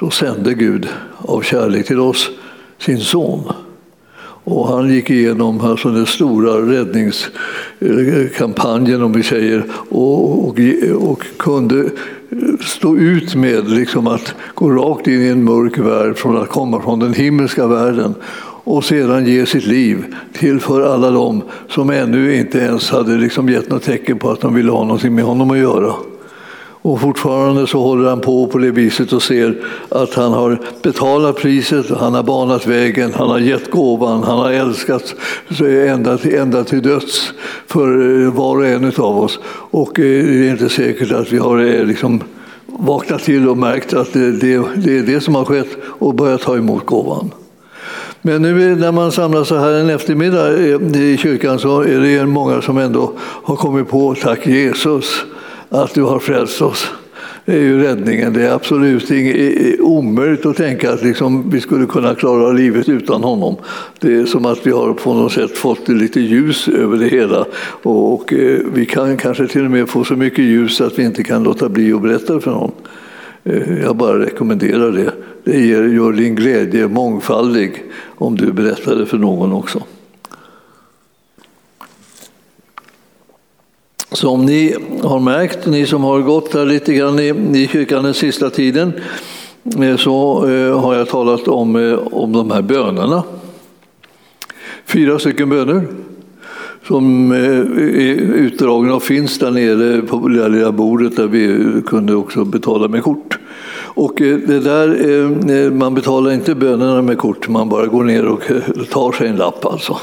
Då sände Gud av kärlek till oss sin son. Och han gick igenom alltså den stora räddningskampanjen om vi säger och, och, och kunde stå ut med liksom att gå rakt in i en mörk värld från att komma från den himmelska världen och sedan ge sitt liv till för alla dem som ännu inte ens hade liksom gett något tecken på att de ville ha någonting med honom att göra. Och fortfarande så håller han på på det viset och ser att han har betalat priset, han har banat vägen, han har gett gåvan, han har älskat ända till, ända till döds för eh, var och en av oss. Och eh, det är inte säkert att vi har eh, liksom vaknat till och märkt att det, det, det är det som har skett och börjat ta emot gåvan. Men nu när man samlas så här en eftermiddag i kyrkan så är det många som ändå har kommit på tack Jesus att du har frälst oss. Det är ju räddningen. Det är absolut omöjligt att tänka att liksom vi skulle kunna klara livet utan honom. Det är som att vi har på något sätt fått lite ljus över det hela. Och, eh, vi kan kanske till och med få så mycket ljus att vi inte kan låta bli att berätta för någon. Eh, jag bara rekommenderar det. Det gör din glädje mångfaldig om du berättar det för någon också. Som ni har märkt, ni som har gått här lite grann i, i kyrkan den sista tiden, eh, så eh, har jag talat om, eh, om de här bönerna. Fyra stycken böner som eh, är utdragna och finns där nere på det lilla bordet där vi kunde också betala med kort. Och eh, det där, eh, eh, man betalar inte bönerna med kort, man bara går ner och tar sig en lapp. Alltså.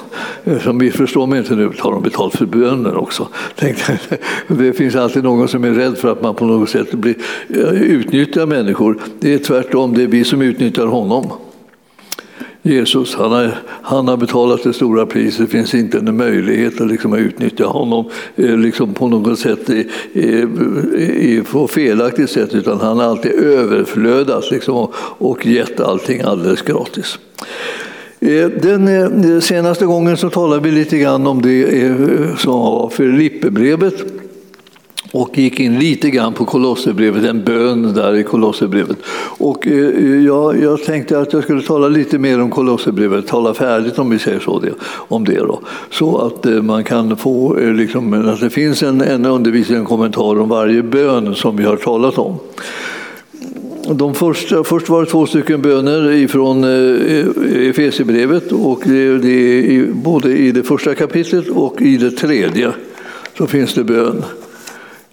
Som vi förstår mig inte nu tar de betalt för böner också. Det finns alltid någon som är rädd för att man på något sätt blir, utnyttjar människor. Det är tvärtom, det är vi som utnyttjar honom. Jesus, han har, han har betalat det stora priset. Det finns inte en möjlighet att liksom utnyttja honom eh, liksom på något sätt i, i, på felaktigt sätt, utan han har alltid överflödat liksom, och gett allting alldeles gratis. Eh, den eh, senaste gången så talade vi lite grann om det som var Filipperbrevet och gick in lite grann på Kolosserbrevet, en bön där i Kolosserbrevet. Och eh, eh, jag, jag, tänkte att jag skulle tala lite mer om Kolosserbrevet, tala färdigt om vi säger så, det, om det då. Så att eh, man kan få, eh, liksom, att det finns en, en undervisning, en kommentar om varje bön som vi har talat om. De första, först var det två stycken böner från eh, Efesierbrevet och det, det, både i det första kapitlet och i det tredje så finns det bön.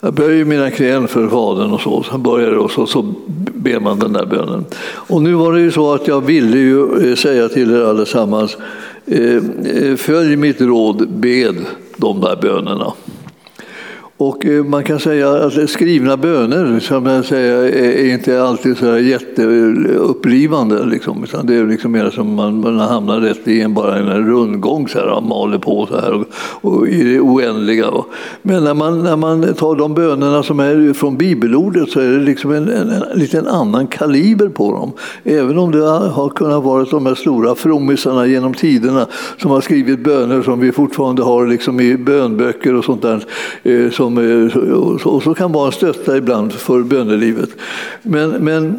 Jag böjer mina knän för Fadern och så, sen börjar det och så, så ber man den där bönen. Och nu var det ju så att jag ville ju eh, säga till er allesammans, eh, eh, följ mitt råd, bed de där bönerna. Och eh, man kan säga att skrivna böner som jag säger, är inte alltid så jätteupplivande. Liksom, utan det är liksom mer som man, man hamnar rätt i en, bara en rundgång, så här, och maler på så här, och, och i det oändliga. Men när man, när man tar de bönerna som är från bibelordet så är det liksom en, en, en liten annan kaliber på dem. Även om det har kunnat vara de här stora frommisarna genom tiderna som har skrivit böner som vi fortfarande har liksom i bönböcker och sånt där. Eh, som som och så kan vara en stötta ibland för bönelivet. Men, men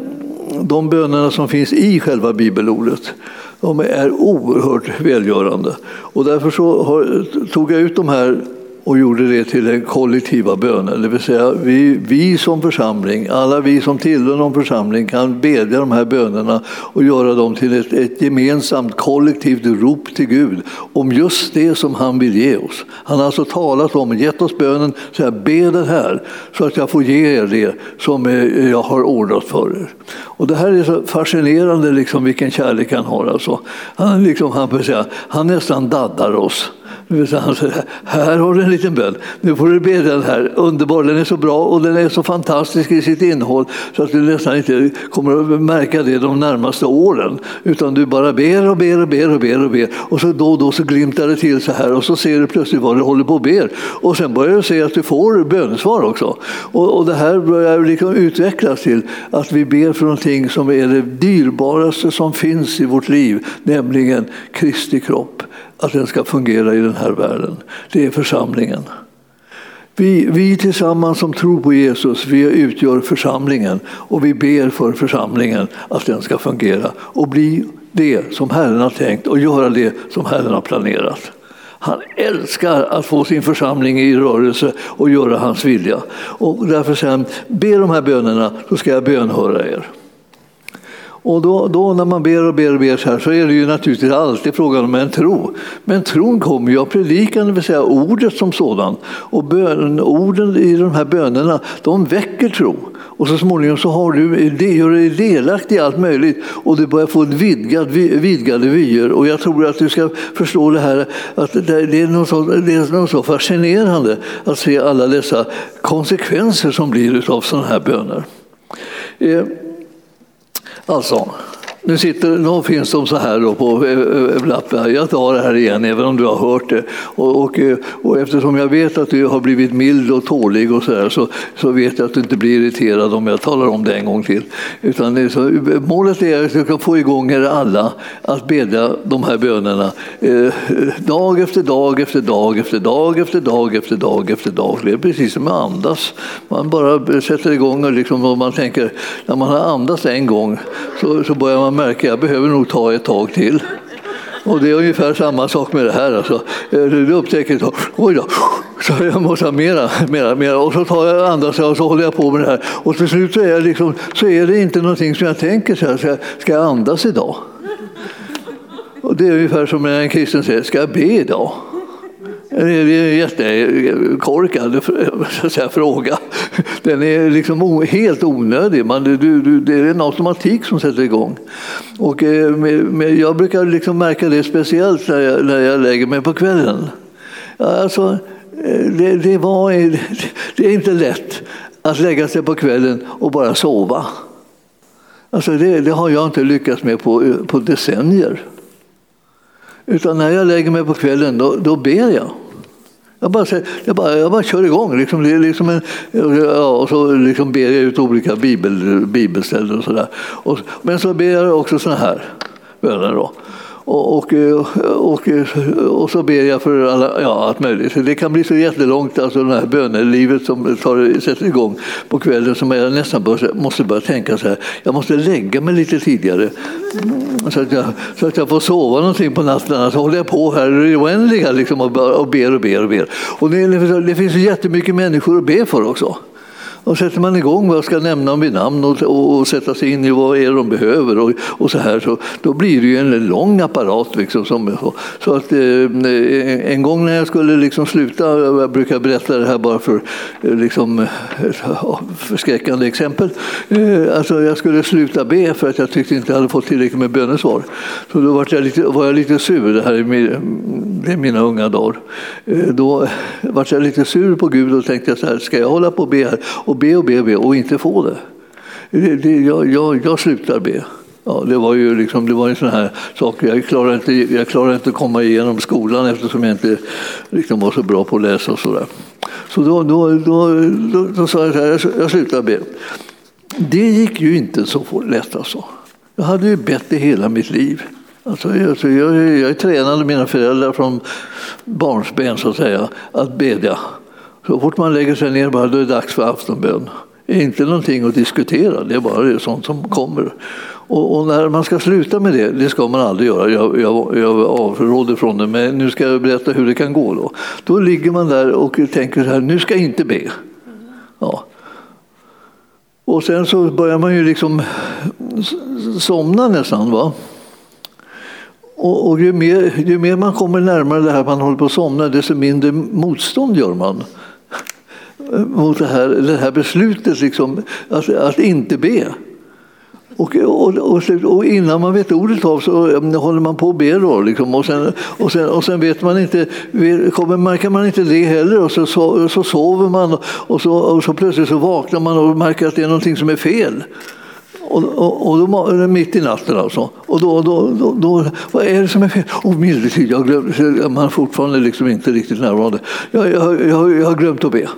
de bönerna som finns i själva bibelordet de är oerhört välgörande. Och därför så har, tog jag ut de här och gjorde det till den kollektiva bönen. Det vill säga vi, vi som församling, alla vi som tillhör någon församling kan bedja de här bönerna och göra dem till ett, ett gemensamt kollektivt rop till Gud om just det som han vill ge oss. Han har alltså talat om, gett oss bönen, så här, be den här så att jag får ge er det som eh, jag har ordnat för er. Och det här är så fascinerande liksom, vilken kärlek han har. Alltså. Han, liksom, han, säga, han nästan daddar oss. Han säger, alltså, här har du en liten bön, nu får du be den här. Underbar, den är så bra och den är så fantastisk i sitt innehåll så att du nästan inte kommer att märka det de närmaste åren. Utan du bara ber och ber och ber och ber och ber. Och så då och då så glimtar det till så här och så ser du plötsligt vad du håller på och ber. Och sen börjar du se att du får bönesvar också. Och, och det här börjar liksom utvecklas till att vi ber för någonting som är det dyrbaraste som finns i vårt liv, nämligen Kristi kropp att den ska fungera i den här världen. Det är församlingen. Vi, vi tillsammans som tror på Jesus, vi utgör församlingen och vi ber för församlingen att den ska fungera och bli det som Herren har tänkt och göra det som Herren har planerat. Han älskar att få sin församling i rörelse och göra hans vilja. Och därför säger han, be de här bönerna så ska jag bönhöra er. Och då, då, när man ber och ber och ber så här så är det ju naturligtvis alltid frågan om en tro. Men tron kommer ju av predikan, det vill säga ordet som sådan. Och bön, orden i de här bönerna, de väcker tro. Och så småningom så har du, det gör dig delaktig i allt möjligt och du börjar få ett vidgade vyer. Och jag tror att du ska förstå det här att det är något så, det är något så fascinerande att se alla dessa konsekvenser som blir av sådana här böner. Eh, Eh, alltså, nu, sitter, nu finns de så här då på eh, eh, eh, lappen. Jag tar det här igen, även om du har hört det. Och, och, och eftersom jag vet att du har blivit mild och tålig och så, där, så, så vet jag att du inte blir irriterad om jag talar om det en gång till. Utan så, målet är att jag ska få igång er alla att bedja de här bönerna eh, dag efter dag efter dag efter dag efter dag efter dag efter dag. Det är precis som att andas. Man bara sätter igång och, liksom, och man tänker, när man har andats en gång så, så börjar man man märker att jag behöver nog ta ett tag till. Och det är ungefär samma sak med det här. Alltså. Eh, du upptäcker att oj då, så jag måste ha mera, mera, mera. Och så tar jag andra och så håller jag på med det här. Och till slut så är, jag liksom, så är det inte någonting som jag tänker så här, ska, ska jag andas idag? Och det är ungefär som när en kristen säger, ska jag be idag? Det är en jättekorkad fråga. Den är liksom helt onödig. Man, du, du, det är en automatik som sätter igång. Och, eh, men jag brukar liksom märka det speciellt när jag, när jag lägger mig på kvällen. Alltså, eh, det, det, var, det är inte lätt att lägga sig på kvällen och bara sova. Alltså det, det har jag inte lyckats med på, eh, på decennier. Utan när jag lägger mig på kvällen, då, då ber jag. Jag bara, jag bara, jag bara kör igång. Liksom, liksom en, ja, och så liksom ber jag ut olika bibel, bibelställen och sådär. Men så ber jag också sådana här böner. Och, och, och, och, så ber jag för alla, ja, allt möjligt. Det kan bli så jättelångt, alltså det här bönelivet som tar, sätter igång på kvällen som jag nästan bör, måste börja tänka så här, jag måste lägga mig lite tidigare så att jag, så att jag får sova någonting på natten. Så håller jag på här i det oändliga liksom, och, ber och ber och ber. Och, ber. och det, det finns jättemycket människor att be för också. Och sätter man igång vad jag ska nämna dem vid namn och, och, och sätta sig in i vad är de behöver och, och så här så då blir det ju en lång apparat. Liksom, som, så att, eh, en gång när jag skulle liksom sluta, jag brukar berätta det här bara för eh, liksom, förskräckande exempel, eh, alltså jag skulle sluta be för att jag tyckte inte jag hade fått tillräckligt med bönesvar. Så då var jag lite, var jag lite sur, det här är mina unga dagar. Eh, då var jag lite sur på Gud och tänkte så här, ska jag hålla på och be här och be och be och be och inte få det. det, det jag, jag, jag slutar be. Ja, det var ju liksom, det var en sån här sak. Jag klarade, inte, jag klarade inte att komma igenom skolan eftersom jag inte liksom var så bra på att läsa och sådär. Så då, då, då, då, då sa jag så här, jag slutar be. Det gick ju inte så lätt alltså. Jag hade ju bett i hela mitt liv. Alltså, alltså jag, jag tränade mina föräldrar från barnsben så att säga att bedja. Så fort man lägger sig ner bara, då är det dags för aftonbön. Det är inte någonting att diskutera, det är bara sånt som kommer. Och, och, när man ska sluta med det, det ska man aldrig göra, jag, jag, jag avråder från det, men nu ska jag berätta hur det kan gå. Då, då ligger man där och tänker så här, nu ska jag inte be. Ja. Och sen så börjar man ju liksom somna nästan. Va? Och, och ju, mer, ju mer man kommer närmare det här man håller på att somna, desto mindre motstånd gör man mot det här, det här beslutet liksom, att, att inte be. Och, och, och, och, innan man vet ordet av så håller man på att be. Då, liksom. och, sen, och, sen, och sen vet man inte, kommer, märker man inte det heller och så, så, så sover man och så, och så plötsligt så vaknar man och märker att det är någonting som är fel. Och, och, och då, mitt i natten alltså. Och då, då, då, då, vad är det som är fel? Oh, tid, jag glömde, man är fortfarande liksom inte riktigt närvarande. Jag, jag, jag, jag har glömt att be.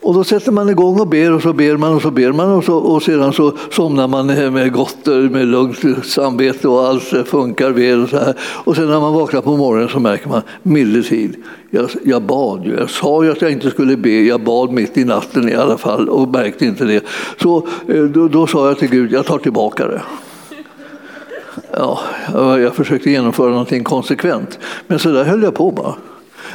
Och då sätter man igång och ber och så ber man och så ber man och, så, och sedan så somnar man med gott med lugnt samvete och allt funkar väl. Och, så här. och sen när man vaknar på morgonen så märker man, milde tid, jag, jag bad ju. Jag sa ju att jag inte skulle be, jag bad mitt i natten i alla fall och märkte inte det. Så eh, då, då sa jag till Gud, jag tar tillbaka det. Ja, jag försökte genomföra någonting konsekvent, men så där höll jag på bara.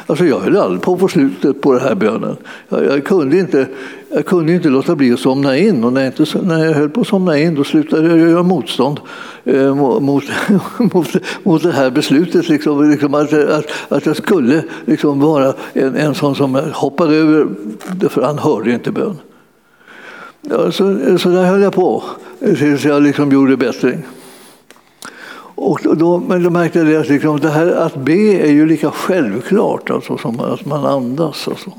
Alltså jag höll aldrig på att få slutet på den här bönen. Jag, jag, kunde inte, jag kunde inte låta bli att somna in och när jag, inte, när jag höll på att somna in då slutade jag göra motstånd eh, mot, mot, mot det här beslutet. Liksom, liksom att, att, att jag skulle liksom vara en, en sån som hoppade över, för han hörde inte bön. Ja, så, så där höll jag på tills jag liksom gjorde bättring. Och då, men då märkte jag att liksom, det här att be är ju lika självklart alltså, som att man andas. Alltså.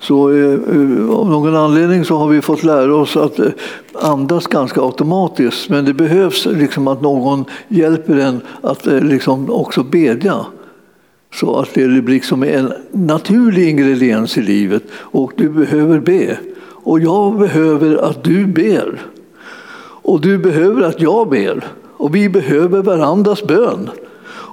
Så eh, eh, av någon anledning så har vi fått lära oss att eh, andas ganska automatiskt men det behövs liksom att någon hjälper en att eh, liksom också bedja. Så att det blir liksom en naturlig ingrediens i livet och du behöver be. Och jag behöver att du ber. Och du behöver att jag ber. Och vi behöver varandras bön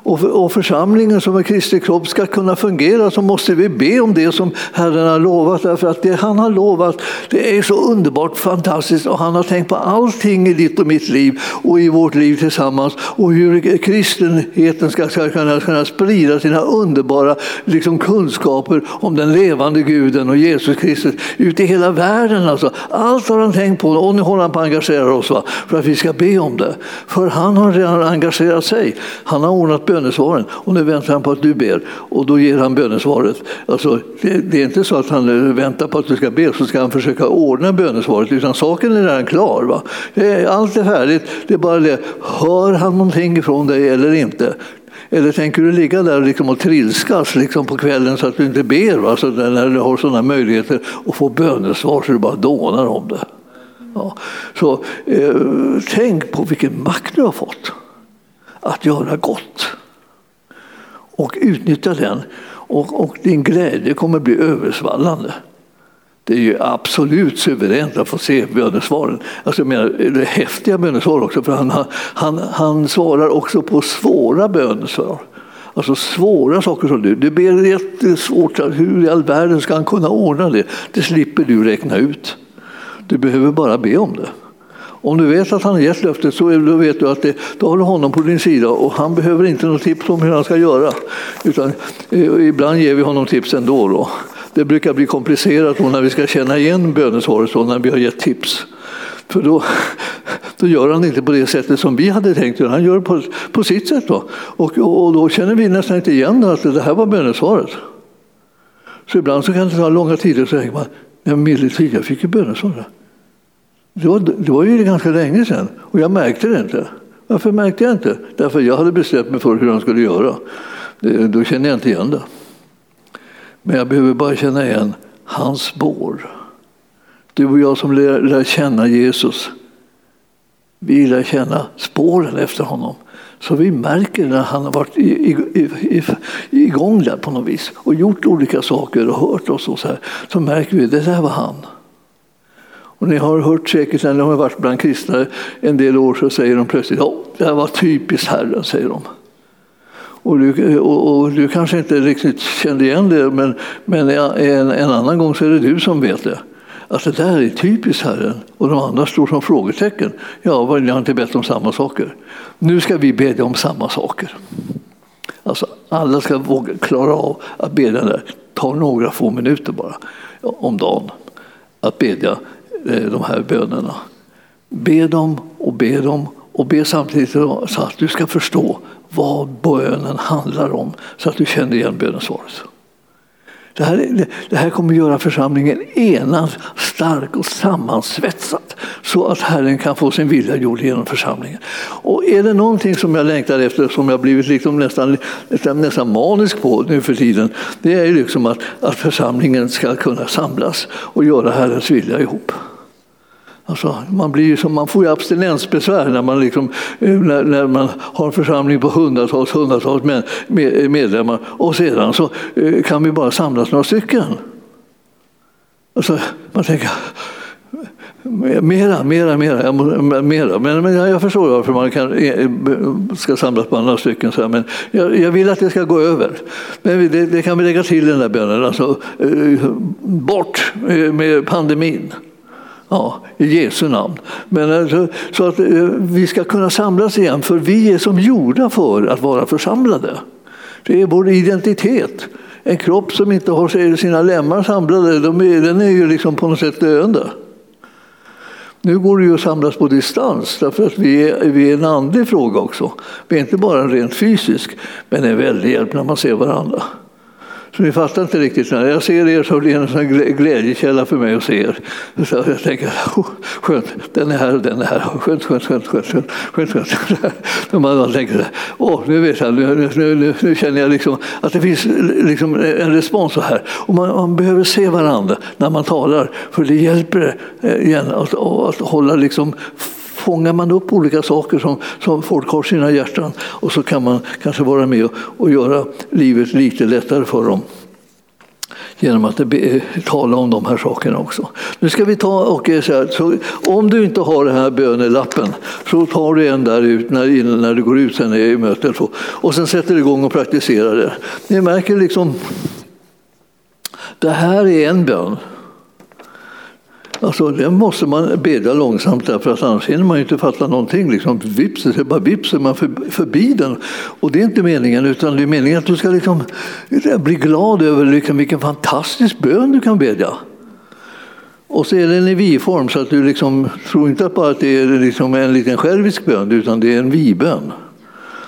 och församlingen som en Kristi kropp ska kunna fungera så måste vi be om det som Herren har lovat. Därför att det han har lovat det är så underbart fantastiskt och han har tänkt på allting i ditt och mitt liv och i vårt liv tillsammans och hur kristenheten ska kunna, kunna sprida sina underbara liksom, kunskaper om den levande guden och Jesus Kristus ut i hela världen. Alltså. Allt har han tänkt på och nu håller han på att engagera oss va? för att vi ska be om det. För han har redan engagerat sig. Han har ordnat bönesvaren och nu väntar han på att du ber och då ger han bönesvaret. Alltså, det, det, är inte så att han eh, väntar på att du ska be så ska han försöka ordna bönesvaret utan saken är redan klar. Va? Allt är färdigt, det är bara det, hör han någonting ifrån dig eller inte? Eller tänker du ligga där liksom och trilskas liksom på kvällen så att du inte ber? Va? Så när du har sådana möjligheter att få bönesvar så du bara dånar om det. Ja. Så eh, tänk på vilken makt du har fått att göra gott och utnyttja den. Och, och din glädje kommer bli översvallande. Det är ju absolut suveränt att få se bönesvaren. Alltså jag menar, det är häftiga bönesvar också, för han, han, han svarar också på svåra bönesvar. Alltså svåra saker som du. Du ber jättesvårt, hur i all världen ska han kunna ordna det? Det slipper du räkna ut. Du behöver bara be om det. Om du vet att han har gett löftet så då vet du att det, då har du honom på din sida och han behöver inte något tips om hur han ska göra. Utan, eh, ibland ger vi honom tips ändå. Då. Det brukar bli komplicerat när vi ska känna igen bönesvaret så när vi har gett tips. För då, då gör han inte på det sättet som vi hade tänkt, han gör det på, på sitt sätt. Då. Och, och, då känner vi nästan inte igen att det här var bönesvaret. Så ibland så kan det ta långa tider så tänker man, men medeltid, jag fick ju bönesvar. Det var, det var ju ganska länge sedan och jag märkte det inte. Varför märkte jag inte? Därför jag hade bestämt mig för hur han skulle göra. Det, då känner jag inte igen det. Men jag behöver bara känna igen hans spår. Du och jag som lär, lär känna Jesus, vi lär känna spåren efter honom. Så vi märker när han har varit igång där på något vis och gjort olika saker och hört oss och så här, så märker vi att det där var han. Och ni har hört säkert när ni har varit bland kristna en del år så säger de plötsligt ja, det här var typiskt Herren, säger de. Och du, och, och du kanske inte riktigt kände igen det, men, men en, en, annan gång så är det du som vet det. Att det där är typiskt Herren och de andra står som frågetecken. Ja, ni har inte bett om samma saker. Nu ska vi bedja om samma saker. Alltså, alla ska våga klara av att bedja Det Ta några få minuter bara om dagen att bedja Eh, de här bönerna. Be dem och be dem och be samtidigt så att du ska förstå vad bönen handlar om så att du känner igen bönesvaret. Det här, det här kommer göra församlingen enad, stark och sammansvetsad så att Herren kan få sin vilja gjord genom församlingen. Och är det någonting som jag längtar efter, som jag blivit liksom nästan, nästan, nästan manisk på nu för tiden, det är liksom att, att församlingen ska kunna samlas och göra Herrens vilja ihop. Alltså, man, blir som, man får ju abstinensbesvär när man, liksom, eh, när, när, man har en församling på hundratals, hundratals eh, medlemmar och sedan så eh, kan vi bara samlas några stycken. Alltså, man tänker, Mera, mera, mera. mera. Men, men jag förstår varför man kan, ska samlas på andra stycken. Så här, men jag, jag, vill att det ska gå över. Men det, det kan vi lägga till den där bönen. Alltså, bort med pandemin. Ja, I Jesu namn. Men alltså, så att eh, vi ska kunna samlas igen, för vi är som gjorda för att vara församlade. Det är vår identitet. En kropp som inte har sina lemmar samlade, de är, den är ju liksom på något sätt döende. Nu går det ju att samlas på distans därför att vi är, vi är en andlig fråga också. Vi är inte bara en rent fysisk, men en väldig hjälp när man ser varandra. Så ni fattar inte riktigt. När jag ser er så blir det en glädjekälla för mig att se er. Så jag tänker, oh, skönt, den är här och den är här. Skönt, skönt, skönt. skönt, skönt, skönt, skönt. Så man tänker, åh, nu vet jag, nu, nu, nu, nu känner jag liksom att det finns liksom en respons så här. Och man, man, behöver se varandra när man talar, för det hjälper eh, igen att, att hålla liksom fångar man upp olika saker som, som folk har i sina hjärtan och så kan man kanske vara med och, och göra livet lite lättare för dem genom att be, tala om de här sakerna också. Nu ska vi ta och eh, säga så om du inte har den här bönelappen så tar du en där ut när, när du går ut sen i mötet och sen sätter du igång och praktiserar det. Ni märker liksom, det här är en bön. Alltså, den måste man bedja långsamt därför att annars hinner man inte fatta någonting. Liksom, vips, det är bara vips är man förbi den. Och det är inte meningen, utan det är meningen att du ska liksom eh, bli glad över liksom vilken fantastisk bön du kan bedja. Och så är den i vi-form, så att du liksom, tror inte bara att det är liksom en liten självisk bön, utan det är en vi-bön.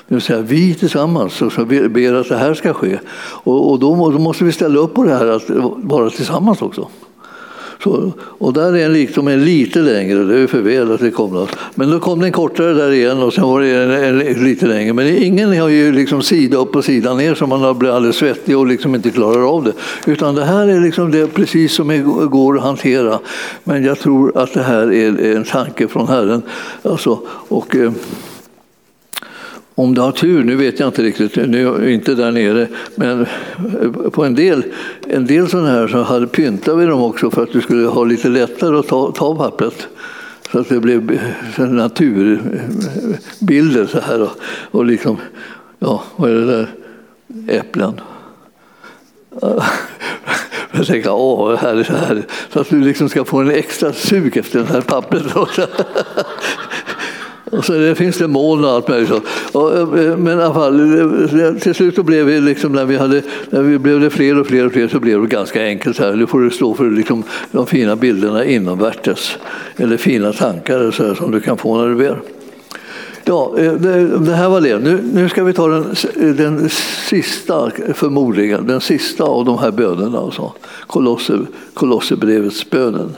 Det vill säga vi tillsammans och så ber att det här ska ske. Och, och då, då måste vi ställa upp på det här att vara tillsammans också. Så, och där är en liksom en lite längre, det är för väl att det kom. Men då kom den kortare där igen och sen var det en, en, en lite längre. Men ingen har ju liksom sida upp och sida ner så man blir alldeles svettig och liksom inte klarar av det. Utan det här är liksom det precis som det går att hantera. Men jag tror att det här är en tanke från Herren. Alltså, och, eh, om du har tur, nu vet jag inte riktigt, nu är jag inte där nere, men eh, på en del, en del sådana här så hade pyntat vi dem också för att du skulle ha lite lättare att ta, ta pappret. Så att det blev eh, naturbilder så här och, och liksom, ja, vad är det där? Äpplen. Jag tänkte, åh, härligt, härligt. Så att du liksom ska få en extra sug efter det här pappret. Och så det finns det moln och allt möjligt. Och, eh, men i alla fall, till slut så blev vi, liksom, när, vi hade, när vi blev det fler och fler och fler så blev det ganska enkelt. Här. Nu får du stå för liksom, de fina bilderna inomvärtes. Eller fina tankar så här, som du kan få när du ber. Ja, eh, det, det, här var det. Nu, nu ska vi ta den, den sista, förmodligen, den sista av de här bönerna. Alltså. Kolosserbrevets bönen.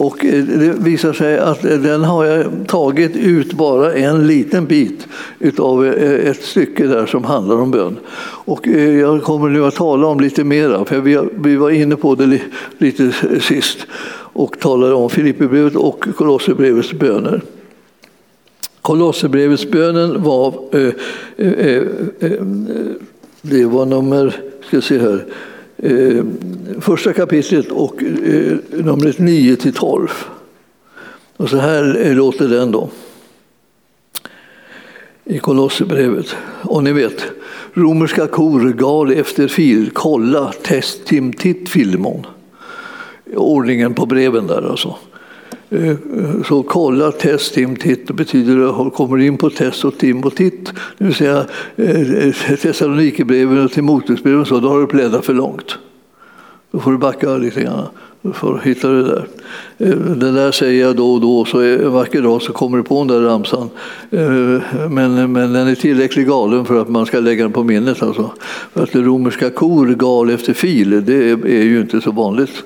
Och eh, det visar sig att eh, den har jag tagit ut bara en liten bit av eh, ett stycke där som handlar om bön. Och jag kommer nu att tala om lite mera, för vi var inne på det lite sist och talade om Filipperbrevet och Kolosserbrevets böner. Kolosserbrevets bönen var, det var nummer, ska se här, eh, första kapitlet och eh, numret 9 till 12. Och så här låter den då. I Kolosserbrevet. Och ni vet, romerska kor gal efter fil, kolla, test, tim, titt, filmon. Ordningen på breven där alltså. Eh, så kolla, test, tim, titt det betyder att kommer in på test och tim och titt. Det vill säga eh, Thessalonikerbreven och Timoteusbreven så då har du bläddrat för långt. Då får du backa lite grann för att hitta det där. Eh, det där säger jag då och då, så en vacker dag så kommer du på den där ramsan. Men, men den är tillräckligt galen för att man ska lägga den på minnet. Alltså. För att det romerska kor gal efter fil, det är ju inte så vanligt.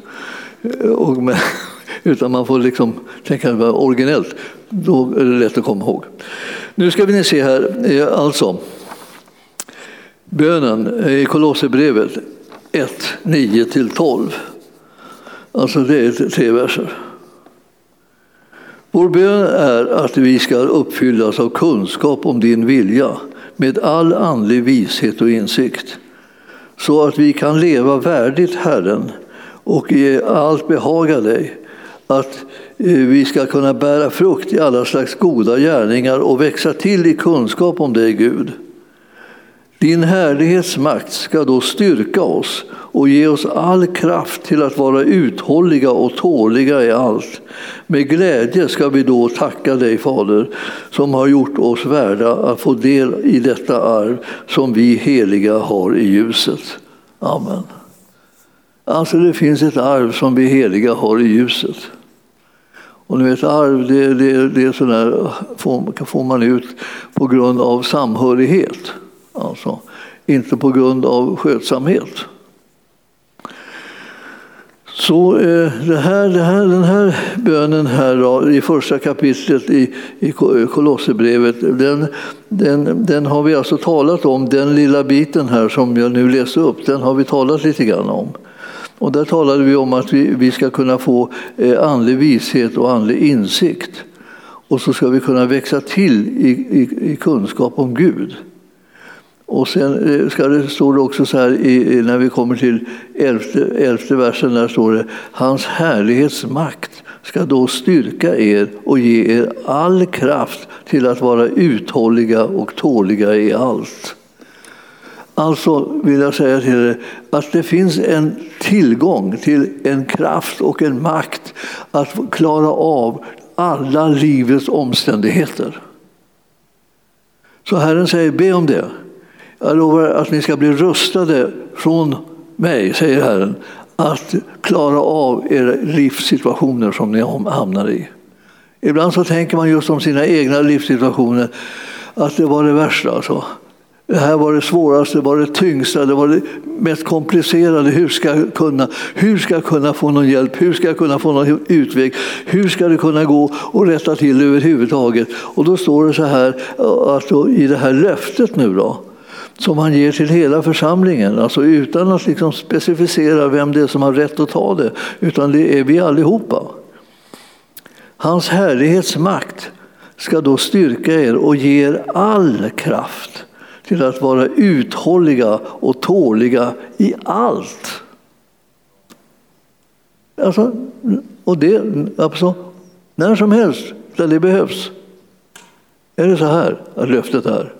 Och, men, utan man får liksom tänka det var originellt. Då är det lätt att komma ihåg. Nu ska vi se här, eh, alltså. Bönen eh, i Kolosserbrevet 1, 9-12. Alltså det är tre verser. Vår bön är att vi ska uppfyllas av kunskap om din vilja med all andlig vishet och insikt så att vi kan leva värdigt Herren och i allt behaga dig. Att eh, vi ska kunna bära frukt i alla slags goda gärningar och växa till i kunskap om dig, Gud. Din härlighetsmakt ska då styrka oss och ge oss all kraft till att vara uthålliga och tåliga i allt. Med glädje ska vi då tacka dig, Fader, som har gjort oss värda att få del i detta arv som vi heliga har i ljuset. Amen. Alltså det finns ett arv som vi heliga har i ljuset. Och ni vet, arv det, det, det är sådär, får, får man ut på grund av samhörighet. Alltså, inte på grund av skötsamhet. Så eh, det här, det här, den här bönen här då, i första kapitlet i, i Kolosserbrevet, den, den, den har vi alltså talat om, den lilla biten här som jag nu läser upp, den har vi talat lite grann om. Och där talade vi om att vi, vi ska kunna få eh, andlig vishet och andlig insikt. Och så ska vi kunna växa till i, i, i kunskap om Gud. Och sen eh, ska det, står det också så här i, när vi kommer till elfte, elfte versen, där står det Hans härlighetsmakt ska då styrka er och ge er all kraft till att vara uthålliga och tåliga i allt. Alltså vill jag säga till er att det finns en tillgång till en kraft och en makt att klara av alla livets omständigheter. Så Herren säger, be om det. Jag lovar att ni ska bli rustade från mig, säger Herren, att klara av era livssituationer som ni hamnar i. Ibland så tänker man just om sina egna livssituationer, att det var det värsta. Alltså. Det här var det svåraste, det var det tyngsta, det var det mest komplicerade. Hur ska, jag kunna, hur ska jag kunna få någon hjälp? Hur ska jag kunna få någon utväg? Hur ska det kunna gå att rätta till överhuvudtaget? Och då står det så här, att i det här löftet nu då, som han ger till hela församlingen, alltså utan att liksom specificera vem det är som har rätt att ta det, utan det är vi allihopa. Hans härlighetsmakt ska då styrka er och ge er all kraft till att vara uthålliga och tåliga i allt. Alltså, och det, alltså, när som helst där det behövs. Är det så här att löftet är?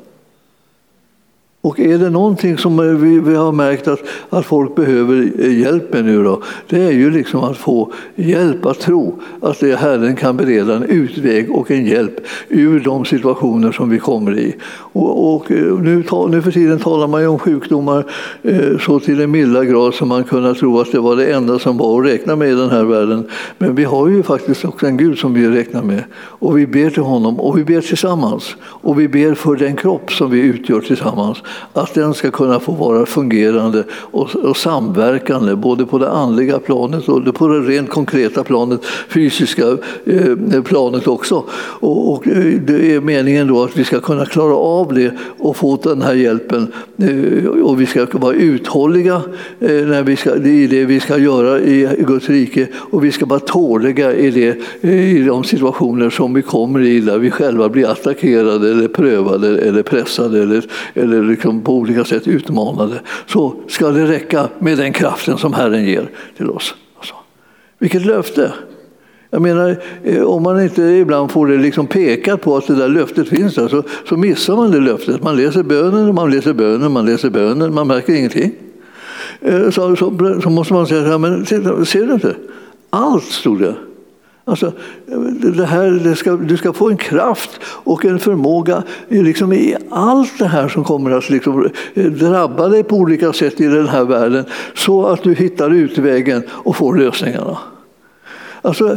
Och är det någonting som vi, vi har märkt att, att folk behöver hjälp med nu då, det är ju liksom att få hjälp att tro att det Herren kan bereda en utväg och en hjälp ur de situationer som vi kommer i. Och, och eh, nu, nu för tiden talar man ju om sjukdomar eh, så till en milda grad som man kunde tro att det var det enda som var att räkna med i den här världen. Men vi har ju faktiskt också en Gud som vi räknar med och vi ber till honom och vi ber tillsammans och vi ber för den kropp som vi utgör tillsammans att den ska kunna få vara fungerande och, och samverkande både på det andliga planet och på det rent konkreta planet, fysiska eh, planet också. Och, och, eh, det är meningen då att vi ska kunna klara av det och få den här hjälpen eh, och vi ska vara uthålliga eh, när vi ska, i det vi ska göra i Guds rike och vi ska vara tåliga i, det, eh, i de situationer som vi kommer i där vi själva blir attackerade eller prövade eller pressade eller, eller liksom på olika sätt utmanade så ska det räcka med den kraften som Herren ger till oss. Alltså, vilket löfte! Jag menar, eh, om man inte ibland får det liksom pekat på att det där löftet finns där så, så missar man det löftet. Man läser bönen, man läser bönen, man läser bönen, man märker ingenting. Eh, så, så, så måste man säga, men ser du inte? Allt stod det. Alltså, det här, det ska, du ska få en kraft och en förmåga liksom i allt det här som kommer att liksom drabba dig på olika sätt i den här världen så att du hittar utvägen och får lösningarna. Alltså,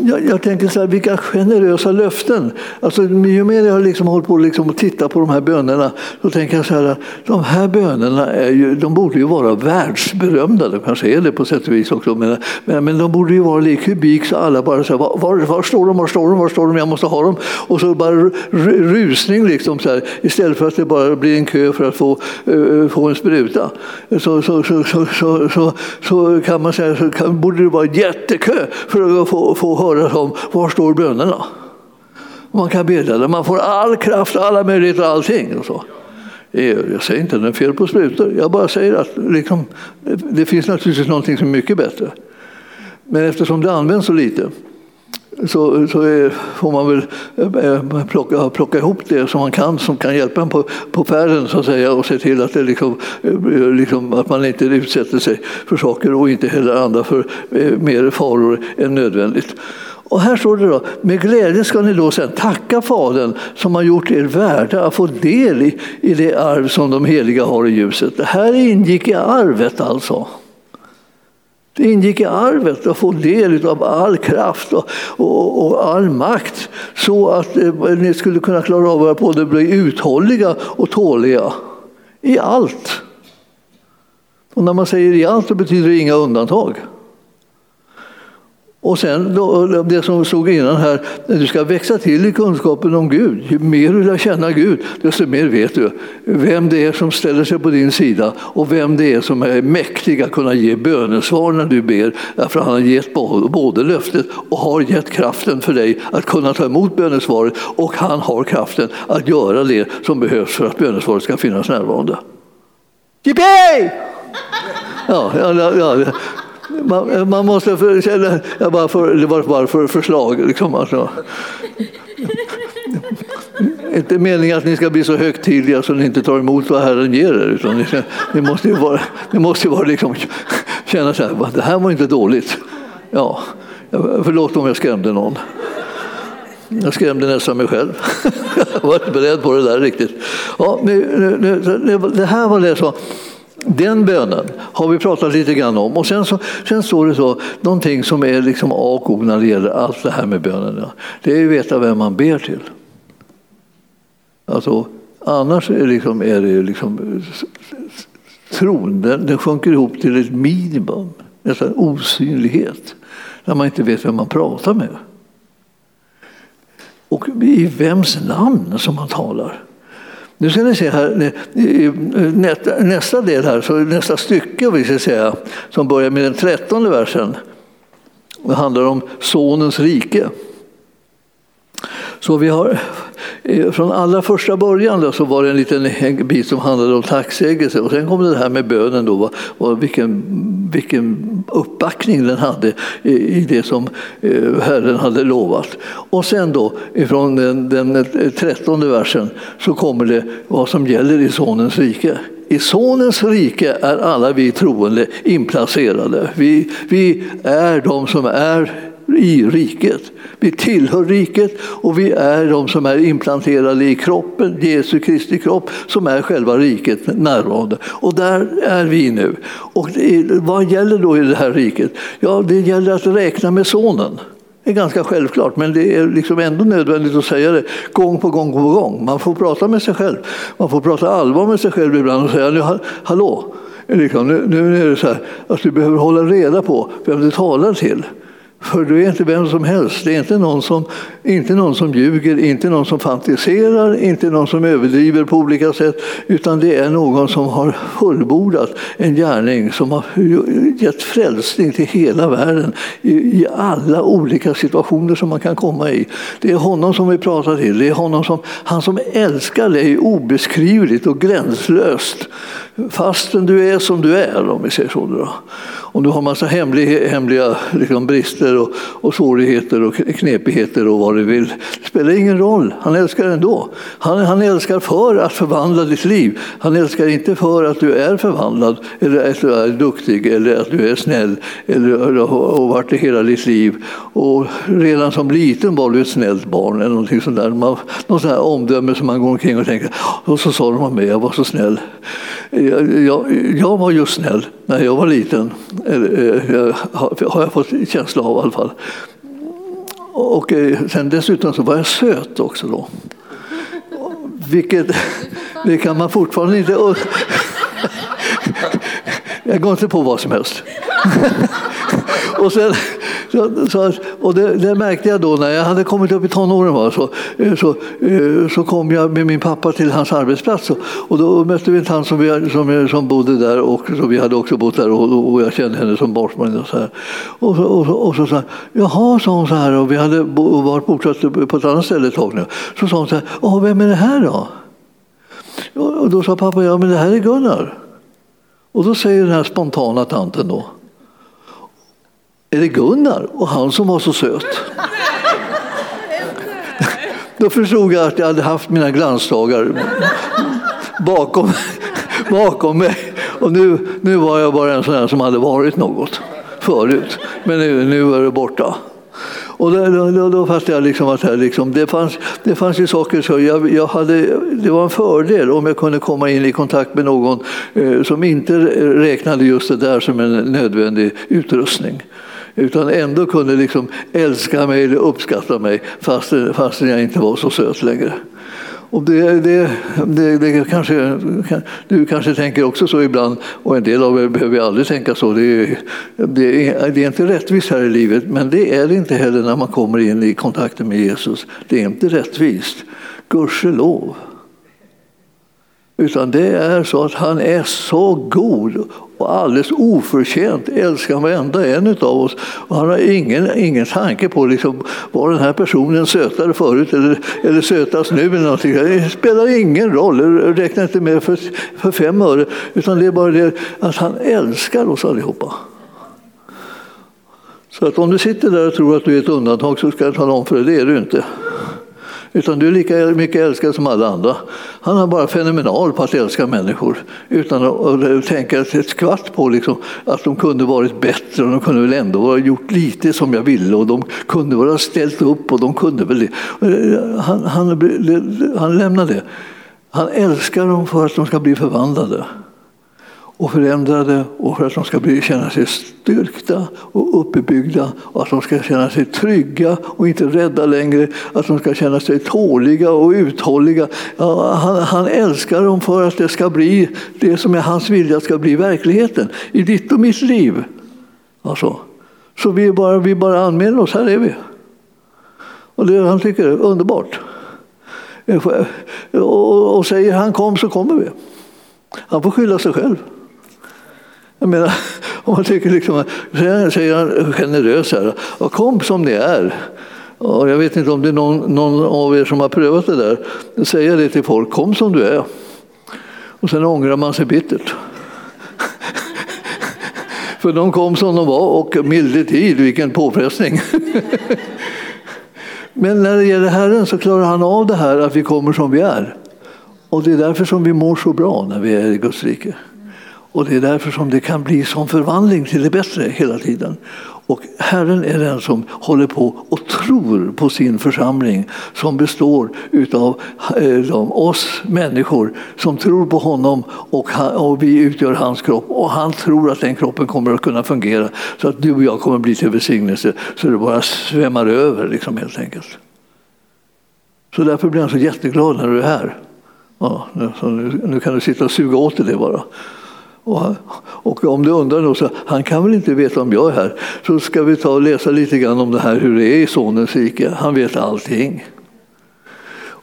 jag, jag, tänker så här, vilka generösa löften. Alltså, ju mer jag har liksom hållit på liksom och tittat på de här bönerna så tänker jag så här, de här bönerna är ju, de borde ju vara världsberömda. De kanske är det på sätt och vis också, men, men, men de borde ju vara lik kubik så alla bara säger var, var, var, står de, var står de, var står de, jag måste ha dem. Och så bara rusning liksom så här, istället för att det bara blir en kö för att få, uh, få en spruta. Så, så, så, så, så, så, så kan man säga så kan, borde det vara jättekö för att få, få höra om var står bönerna. Man kan bedja där, man får all kraft, alla möjligheter, allting. Och så. Jag säger inte att det är fel på sprutor, jag bara säger att liksom, det finns naturligtvis någonting som är mycket bättre. Men eftersom det används så lite så, så är, får man väl eh, eh, plocka, plocka ihop det som man kan som kan hjälpa en på, på färden så att säga och se till att, det liksom, eh, liksom, att man inte utsätter sig för saker och inte heller andra för mer faror än nödvändigt. Och här står det då, med glädje ska ni då sen tacka Fadern som har gjort er värda att få del i, i det arv som de heliga har i ljuset. Det här ingick i arvet alltså. Det ingick i arvet att få del av all kraft och, och, och all makt så att eh, ni skulle kunna klara av att både bli uthålliga och tåliga i allt. Och när man säger i allt så betyder det inga undantag. Och sen då, det som stod innan här, du ska växa till i kunskapen om Gud. Ju mer du lär känna Gud, desto mer vet du vem det är som ställer sig på din sida och vem det är som är mäktig att kunna ge bönesvar när du ber. Därför han har gett både löftet och har gett kraften för dig att kunna ta emot bönesvaret och han har kraften att göra det som behövs för att bönesvaret ska finnas närvarande. Yippee! Ja, ja, ja, man, man måste för, känna, jag bara för, det var bara för förslag. Liksom, alltså. inte meningen att ni ska bli så högtidliga så ni inte tar emot vad Herren ger er. Utan ni, ni måste ju bara, ni måste ju liksom, känna så här, det här var inte dåligt. Ja, förlåt om jag skrämde någon. Jag skrämde nästan mig själv. jag var inte beredd på det där riktigt. Ja, nu, nu, nu, det här var det så. Den bönen har vi pratat lite grann om. Och sen, så, sen står det så, någonting som är liksom A och O när det gäller allt det här med bönen. Det är att veta vem man ber till. Alltså, annars är, liksom, är det liksom, tron den, den sjunker ihop till ett minimum, nästan osynlighet, när man inte vet vem man pratar med. Och i vems namn som man talar. Nu ska ni se här, nästa del här, så nästa stycke vi ska säga, som börjar med den trettonde versen. Det handlar om sonens rike. Så vi har, från allra första början då, så var det en liten en bit som handlade om tacksägelse och sen kom det här med bönen då, och vilken, vilken uppbackning den hade i, i det som eh, Herren hade lovat. Och sen då ifrån den, den trettonde versen så kommer det vad som gäller i Sonens rike. I Sonens rike är alla vi troende inplacerade. Vi, vi är de som är i riket. Vi tillhör riket och vi är de som är implanterade i kroppen, Jesu Kristi kropp, som är själva riket närvarande. Och där är vi nu. Och vad gäller då i det här riket? Ja, det gäller att räkna med sonen. Det är ganska självklart, men det är liksom ändå nödvändigt att säga det gång på gång på gång. Man får prata med sig själv. Man får prata allvar med sig själv ibland och säga nu, hallå, liksom, nu, nu är det så här att du behöver hålla reda på vem du talar till. För du är inte vem som helst. Det är inte någon som, inte någon som ljuger, inte någon som fantiserar, inte någon som överdriver på olika sätt. Utan det är någon som har fullbordat en gärning som har gett frälsning till hela världen i, i alla olika situationer som man kan komma i. Det är honom som vi pratar till. Det är honom som, han som älskar dig obeskrivligt och gränslöst. Fastän du är som du är, om vi säger så. Då. Om du har massa hemliga, hemliga liksom brister och, och svårigheter och knepigheter och vad du vill. Det spelar ingen roll, han älskar ändå. Han, han älskar för att förvandla ditt liv. Han älskar inte för att du är förvandlad eller att du är duktig eller att du är snäll eller har varit det hela ditt liv. Och redan som liten var du ett snällt barn eller någonting sånt där. Man, någon sån här omdöme som man går omkring och tänker, och så sa de om mig, jag var så snäll. Jag, jag, var ju snäll när jag var liten. Eh, har jag fått känsla av i alla fall. Och eh, sen dessutom så var jag söt också då. Vilket det kan man fortfarande inte... Jag går inte på vad som helst. och sen, så, så, och det, det, märkte jag då när jag hade kommit upp i tonåren. Var, så, så, eh, så kom jag med min pappa till hans arbetsplats och, och då mötte vi en tant som, vi, som, som bodde där och så vi hade också bott där och, och jag kände henne som barnsman. Och så, här. Och, så, och, så, och så sa hon, jaha, sa hon så här, och vi hade varit bosatta på ett annat ställe ett tag nu. Så sa hon så här, vem är det här då? Och då sa pappa, ja men det här är Gunnar. Och då säger den här spontana tanten då, är det Gunnar? Och han som var så söt. Då förstod jag att jag hade haft mina glansdagar bakom, bakom mig. Och nu, nu var jag bara en sån här som hade varit något förut. Men nu, nu är det borta. Och då, då, då fattade jag liksom att här liksom, det, fanns, det fanns ju saker så jag, jag hade, det var en fördel om jag kunde komma in i kontakt med någon eh, som inte räknade just det där som en nödvändig utrustning utan ändå kunde liksom älska mig eller uppskatta mig fastän, fastän jag inte var så söt längre. Och det, det, det, det, kanske, du kanske tänker också så ibland, och en del av er behöver aldrig tänka så. Det är, det, är, det är inte rättvist här i livet, men det är det inte heller när man kommer in i kontakten med Jesus. Det är inte rättvist, gudskelov. Utan det är så att han är så god och alldeles oförtjänt älskar varenda en av oss. Och han har ingen, ingen tanke på liksom, var den här personen sötare förut eller, eller sötast nu. Eller någonting. Det spelar ingen roll, Räkna räknar inte med för, för fem öre. Utan det är bara det att han älskar oss allihopa. Så att om du sitter där och tror att du är ett undantag så ska jag tala om för dig, det är du inte. Utan du är lika mycket älskad som alla andra. Han är bara fenomenal på att älska människor utan att tänka ett skvatt på liksom, att de kunde varit bättre och de kunde väl ändå ha gjort lite som jag ville och de kunde väl ha ställt upp och de kunde väl det. Han, han, han lämnar det. Han älskar dem för att de ska bli förvandlade och förändrade och för att de ska bli, känna sig styrkta och uppbyggda och att de ska känna sig trygga och inte rädda längre. Att de ska känna sig tåliga och uthålliga. Ja, han, han, älskar dem för att det ska bli det som är hans vilja ska bli verkligheten i ditt och mitt liv. Alltså. Så vi bara, vi bara anmäler oss, här är vi. Och det han tycker är underbart. Eh, och, och säger han kom så kommer vi. Han får skylla sig själv. Jag menar, om man tycker liksom, säger han generös här, och kom som ni är. Och jag vet inte om det är någon, någon av er som har prövat det där. Säga det till folk, kom som du är. Och sen ångrar man sig bittert. För de kom som de var och milde tid, vilken påfrestning. Men när det gäller Herren så klarar han av det här att vi kommer som vi är. Och det är därför som vi mår så bra när vi är i Guds rike. Och det är därför som det kan bli som förvandling till det bättre hela tiden. Och Herren är den som håller på och tror på sin församling som består av eh, oss människor som tror på honom och, och vi utgör hans kropp. Och han tror att den kroppen kommer att kunna fungera så att du och jag kommer att bli till välsignelse så det bara svämmar över liksom, helt enkelt. Så därför blir han så jätteglad när du är här. Ja, nu, nu kan du sitta och suga åt dig det bara. Och, och, om du undrar då, så han kan väl inte veta om jag är här, så ska vi ta och läsa lite grann om det här hur det är i Sonens rike. Han vet allting.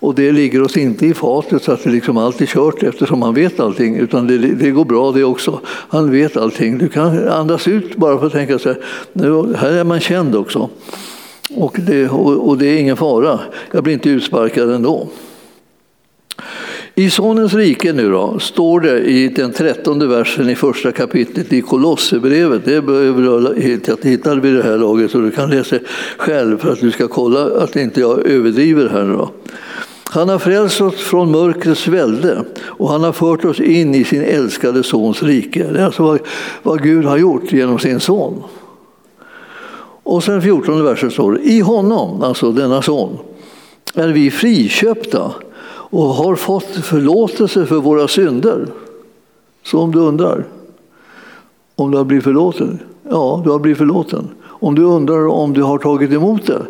Och det ligger oss inte i fatet så att det liksom allt är kört eftersom han vet allting, utan det, det, går bra det också. Han vet allting. Du kan andas ut bara för att tänka så här, nu, här är man känd också. Och det, och, och det är ingen fara, jag blir inte utsparkad ändå. I Sonens rike nu då, står det i den trettonde versen i första kapitlet i Kolosserbrevet. Det behöver du hitta vid det här laget så du kan läsa själv för att du ska kolla att inte jag överdriver här. nu Då. Han har frälst oss från mörkrets välde och han har fört oss in i sin älskade sons rike. Det är alltså vad, vad Gud har gjort genom sin son. Och sen 14 versen står det, i honom, alltså denna son, är vi friköpta och har fått förlåtelse för våra synder. Så om du undrar om du har blivit förlåten? Ja, du har blivit förlåten. Om du undrar om du har tagit emot det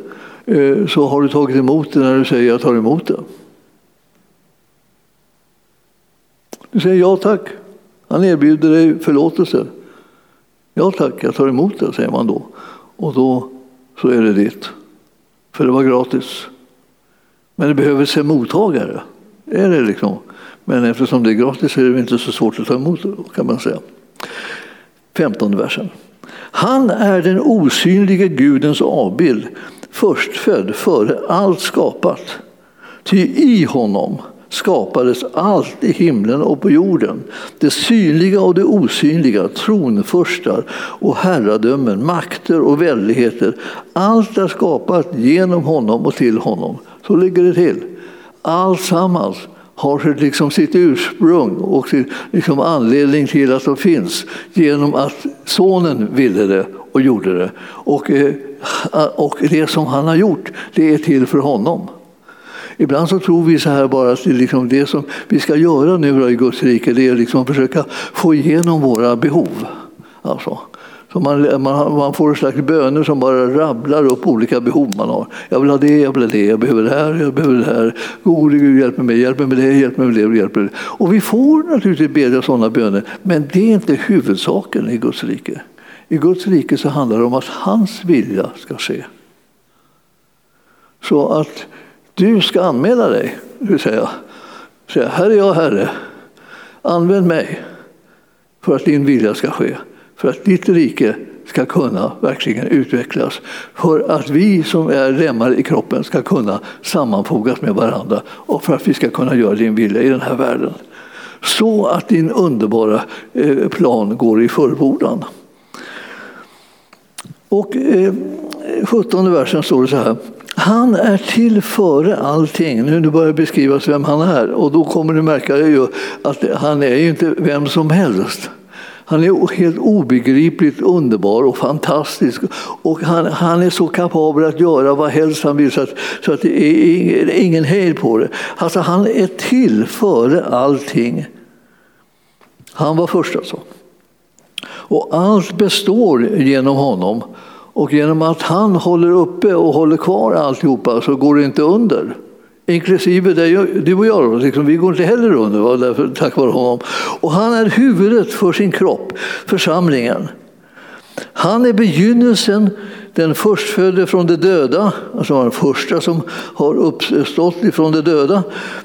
eh, så har du tagit emot det när du säger jag tar emot det. Du säger ja tack. Han erbjuder dig förlåtelse. Ja tack, jag tar emot det, säger man då. Och då så är det ditt. För det var gratis. Men det behöver se mottagare. Är det liksom. Men eftersom det är gratis är det inte så svårt att ta emot kan man säga. 15 versen. Han är den osynlige Gudens avbild, förstfödd före allt skapat. Ty i honom skapades allt i himlen och på jorden. Det synliga och det osynliga, tronförstar och herradömen, makter och väldigheter. Allt är skapat genom honom och till honom. Så ligger det till. Alltsammans har liksom sitt ursprung och sin liksom anledning till att de finns genom att sonen ville det och gjorde det. Och, eh, och det som han har gjort, det är till för honom. Ibland så tror vi så här bara att det, liksom det som vi ska göra nu i Guds rike det är liksom att försöka få igenom våra behov. Alltså. Så man, man, man får en slags böner som bara rabblar upp olika behov man har. Jag vill ha det, jag vill ha det, jag behöver det här, jag behöver det här. Gode Gud, hjälp mig, hjälp mig med det, hjälp mig med det, hjälp mig med det. Och vi får naturligtvis bedja sådana böner, men det är inte huvudsaken i Guds rike. I Guds rike så handlar det om att hans vilja ska ske. Så att du ska anmäla dig, vill säga, säga här är jag Herre, använd mig för att din vilja ska ske, för att ditt rike ska kunna verkligen utvecklas. För att vi som är lemmar i kroppen ska kunna sammanfogas med varandra och för att vi ska kunna göra din vilja i den här världen. Så att din underbara eh, plan går i förbordan. Och eh, 17 versen står det så här. Han är till före allting. Nu börjar beskrivas vem han är och då kommer du märka ju att han är ju inte vem som helst. Han är helt obegripligt underbar och fantastisk. Och han, han är så kapabel att göra vad helst han vill så att, så att det är ingen hejd på det. Alltså han är till före allting. Han var först alltså. Och allt består genom honom. Och genom att han håller uppe och håller kvar alltihopa så går det inte under. Inklusive dig, du och jag, liksom, vi går inte heller under därför, tack vare honom. Och han är huvudet för sin kropp, församlingen. Han är begynnelsen, den förstfödde från de döda, alltså den första som har uppstått ifrån de döda,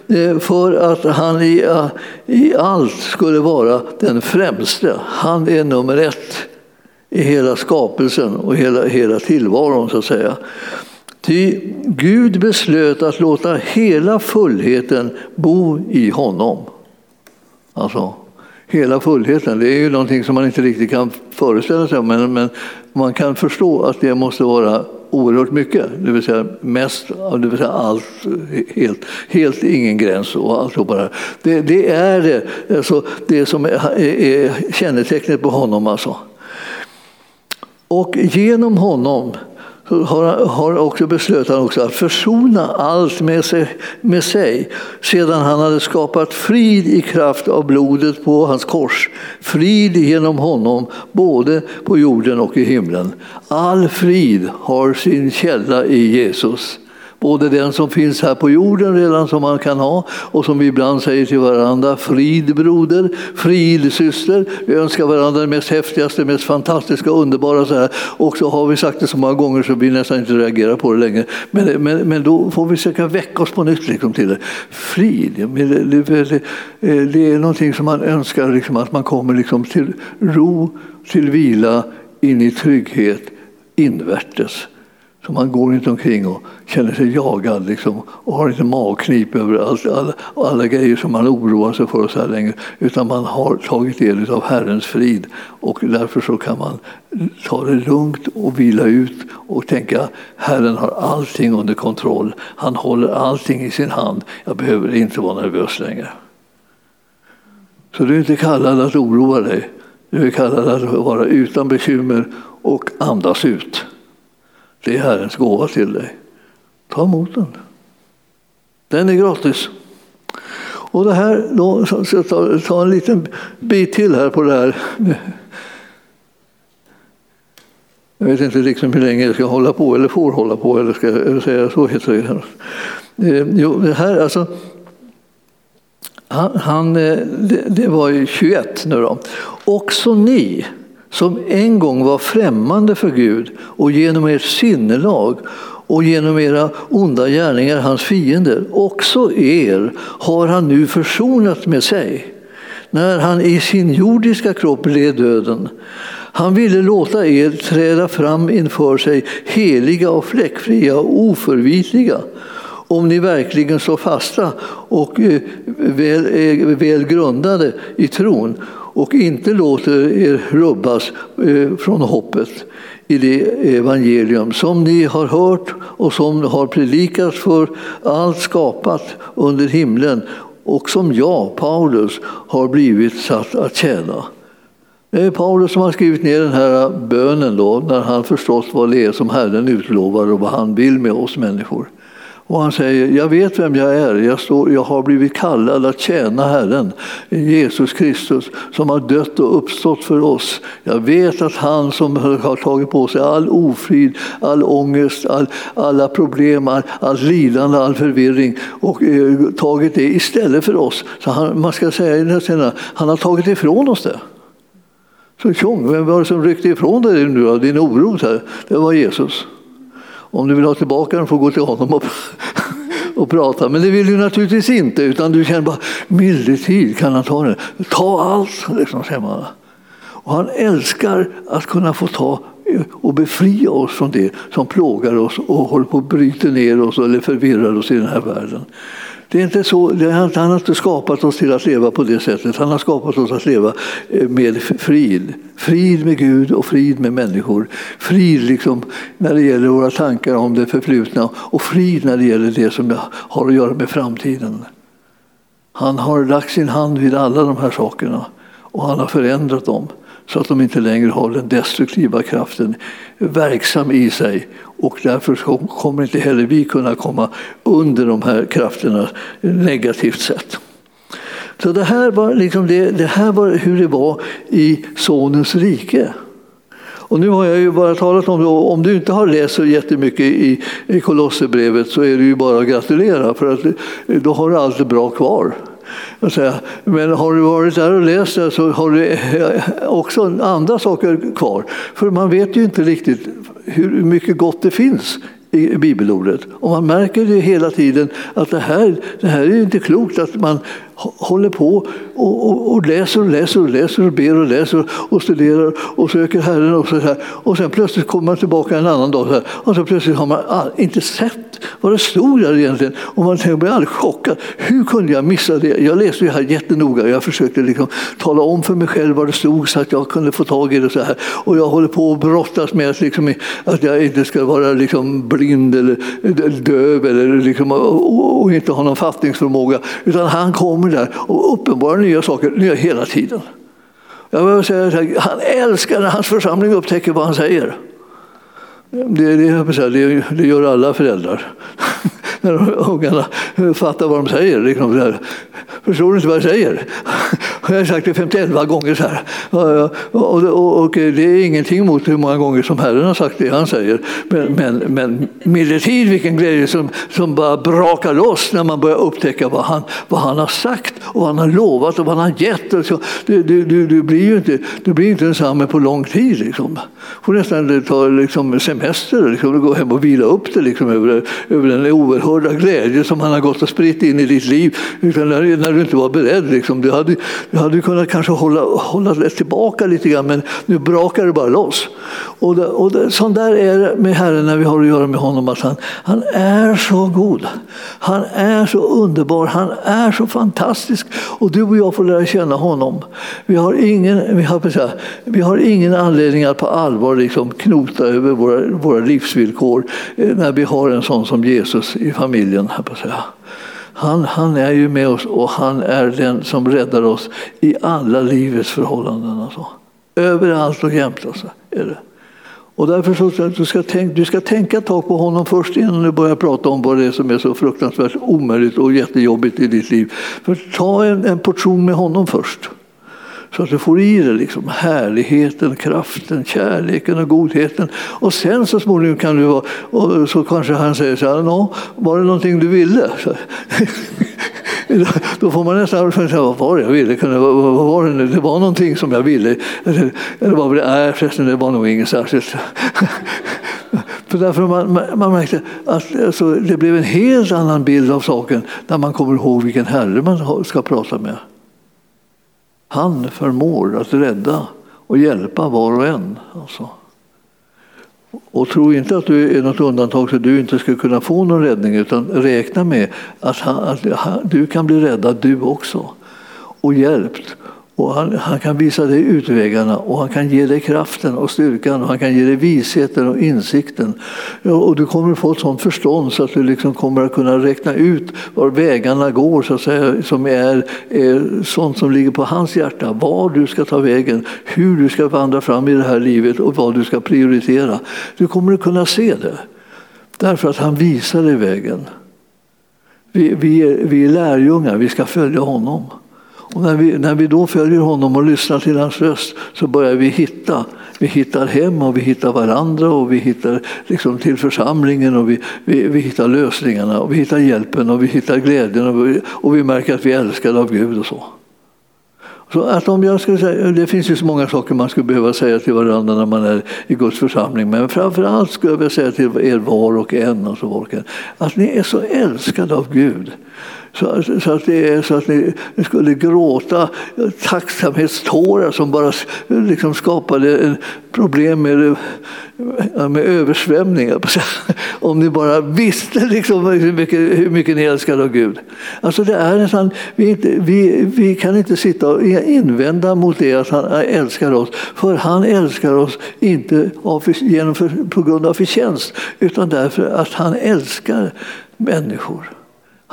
eh, för att han i, eh, i allt skulle vara den främste. Han är nummer ett i hela skapelsen och hela, hela tillvaron så att säga. Ty Gud beslöt att låta hela fullheten bo i honom. Alltså, hela fullheten, det är ju någonting som man inte riktigt kan föreställa sig men, men man kan förstå att det måste vara oerhört mycket, det vill säga mest, det vill säga allt, helt, helt ingen gräns och allt bara. Det, det är det, alltså, det som är, är kännetecknet på honom. Alltså. Och genom honom har, har också beslöt han också att försona allt med sig, med sig sedan han hade skapat frid i kraft av blodet på hans kors. Frid genom honom både på jorden och i himlen. All frid har sin källa i Jesus. Både den som finns här på jorden redan som man kan ha och som vi ibland säger till varandra, frid broder, frid syster. Vi önskar varandra det mest häftigaste, mest fantastiska, underbara. Så här. Och så har vi sagt det så många gånger så vi nästan inte reagerar på det längre. Men, men, men då får vi försöka väcka oss på nytt liksom, till det. Frid, det, det, det, är någonting som man önskar, liksom, att man kommer liksom, till ro, till vila, in i trygghet invärtes. Så man går inte omkring och känner sig jagad liksom, och har inte magknip över allt, alla, alla grejer som man oroar sig för så här länge. Utan man har tagit del av Herrens frid och därför så kan man ta det lugnt och vila ut och tänka Herren har allting under kontroll. Han håller allting i sin hand. Jag behöver inte vara nervös längre. Så du är inte kallad att oroa dig. Du är kallad att vara utan bekymmer och andas ut. Det är Herrens gåva till dig. Ta emot den. Den är gratis. Och det här, då, så jag ta en liten bit till här på det här. Jag vet inte liksom hur länge jag ska hålla på eller får hålla på eller ska jag säga så heter det. Eh, jo, det här alltså. Han, han, eh, det, det var ju 21 nu då. Också ni som en gång var främmande för Gud och genom ert sinnelag och genom era onda gärningar hans fiender, också er har han nu försonat med sig när han i sin jordiska kropp led döden. Han ville låta er träda fram inför sig heliga och fläckfria och oförvitliga om ni verkligen står fasta och eh, väl, eh, väl grundade i tron och inte låter er rubbas eh, från hoppet i det evangelium som ni har hört och som har predikats för allt skapat under himlen och som jag, Paulus, har blivit satt att tjäna. Det är Paulus som har skrivit ner den här bönen då, när han förstått vad det är som Herren utlovar och vad han vill med oss människor. Och han säger, jag vet vem jag är, jag, står, jag har blivit kallad att tjäna Herren, Jesus Kristus, som har dött och uppstått för oss. Jag vet att han som har tagit på sig all ofrid, all ångest, all, alla problem, all, all lidande, all förvirring och eh, tagit det istället för oss. Så han, man ska säga han har tagit ifrån oss det. Så tjong, vem var det som ryckte ifrån dig nu din oro? Det var Jesus. Om du vill ha tillbaka den får du gå till honom och, och prata. Men det vill du naturligtvis inte, utan du känner bara medeltid kan han ta den? Ta allt, liksom, säger man. Och han älskar att kunna få ta och befria oss från det som plågar oss och håller på att bryta ner oss eller förvirrar oss i den här världen. Det är inte så, han har inte skapat oss till att leva på det sättet. Han har skapat oss att leva eh, med frid. Frid med Gud och frid med människor. Frid liksom när det gäller våra tankar om det förflutna och frid när det gäller det som har att göra med framtiden. Han har lagt sin hand vid alla de här sakerna och han har förändrat dem så att de inte längre har den destruktiva kraften verksam i sig. Och därför kommer inte heller vi kunna komma under de här krafterna negativt sett. Så det här var, liksom det, det här var hur det var i Sonens rike. Och nu har jag ju bara talat om det. Om du inte har läst så jättemycket i, i Kolosserbrevet så är det ju bara att gratulera för att då har du allt bra kvar. Men har du varit där och läst det så har du eh, också andra saker kvar. För man vet ju inte riktigt hur mycket gott det finns i bibelordet. Och man märker det hela tiden att det här, det här är inte klokt att man håller på och, och, och, läser och läser och läser och ber och läser och studerar och söker Herren och så här. Och sen plötsligt kommer man tillbaka en annan dag så här, och så plötsligt har man inte sett vad det stod där egentligen. Och man blir alldeles chockad. Hur kunde jag missa det? Jag läste det här jättenoga. Jag försökte liksom tala om för mig själv vad det stod så att jag kunde få tag i det. så här. Och jag håller på att brottas med att, liksom, att jag inte ska vara liksom blind eller döv eller liksom, och, och inte ha någon fattningsförmåga. Utan han kommer där och uppenbarar nya saker nya hela tiden. Jag vill säga här, han älskar när hans församling upptäcker vad han säger. Det, det, det, det gör alla föräldrar när ungarna fattar vad de säger. Liksom, Förstår du inte vad jag säger? Jag har sagt det 51 gånger så här. Och, och, och, det är ingenting mot hur många gånger som Herren har sagt det han säger. Men, men, men medeltid vilken glädje som, som bara brakar loss när man börjar upptäcka vad han, vad han har sagt och vad han har lovat och vad han har gett. Och så. Du, du, du, du blir ju inte, du blir inte densamme på lång tid. Liksom. får nästan ta liksom, semester liksom, och gå hem och vila upp det liksom, över, över den oerhörda glädje som han har gått och spritt in i ditt liv. Utan när, när du inte var beredd. Liksom. Du hade, du hade kunnat kanske hålla, hålla det tillbaka lite grann men nu brakar det bara loss. Och, det, och det, sånt där är det med Herren när vi har att göra med honom. Att han, han är så god. Han är så underbar. Han är så fantastisk. Och du och jag får lära känna honom. Vi har ingen, vi har, säga, vi har ingen anledning att på allvar liksom knota över våra, våra livsvillkor eh, när vi har en sån som Jesus i familjen. Här på säga. Han, han är ju med oss och han är den som räddar oss i alla livets förhållanden. Alltså. Överallt och jämt alltså, är det. Och därför så du ska tänka, du ska tänka ett tag på honom först innan du börjar prata om vad det är som är så fruktansvärt omöjligt och jättejobbigt i ditt liv. För ta en, en portion med honom först. Så att du får i dig liksom härligheten, kraften, kärleken och godheten. Och sen så småningom kan du vara, och så kanske han säger så här, Nå, var det någonting du ville? Då får man nästan säga, vad var det jag ville? Vad var det? det var någonting som jag ville. Eller var det? Nej, förresten, det var nog inget särskilt. För därför man, man märkte att alltså, det blev en helt annan bild av saken när man kommer ihåg vilken herre man ska prata med. Han förmår att rädda och hjälpa var och en. Alltså. Och tro inte att du är något undantag så du inte ska kunna få någon räddning utan räkna med att, han, att du kan bli räddad du också och hjälpt och han, han, kan visa dig utvägarna och han kan ge dig kraften och styrkan och han kan ge dig visheten och insikten. Och du kommer få ett sådant förstånd så att du liksom kommer att kunna räkna ut var vägarna går så att säga, som är, är sånt som ligger på hans hjärta. Var du ska ta vägen, hur du ska vandra fram i det här livet och vad du ska prioritera. Du kommer att kunna se det därför att han visar dig vägen. Vi, vi, är, vi är lärjungar, vi ska följa honom. Och när, vi, när vi då följer honom och lyssnar till hans röst så börjar vi hitta. Vi hittar hem och vi hittar varandra och vi hittar liksom till församlingen och vi, vi, vi hittar lösningarna och vi hittar hjälpen och vi hittar glädjen och vi, och vi märker att vi är älskade av Gud och så. Så att om jag skulle säga, det finns ju så många saker man skulle behöva säga till varandra när man är i Guds församling. Men framför allt skulle jag vilja säga till er var och en, alltså att ni är så älskade av Gud. Så, så, att det är så att ni, ni skulle gråta tacksamhetstårar som bara liksom skapade problem med, med översvämningar. Om ni bara visste liksom hur, mycket, hur mycket ni älskar av Gud. Alltså det är nästan, vi, inte, vi, vi kan inte sitta och invända mot det att han älskar oss. För han älskar oss inte av, genom, på grund av förtjänst utan därför att han älskar människor.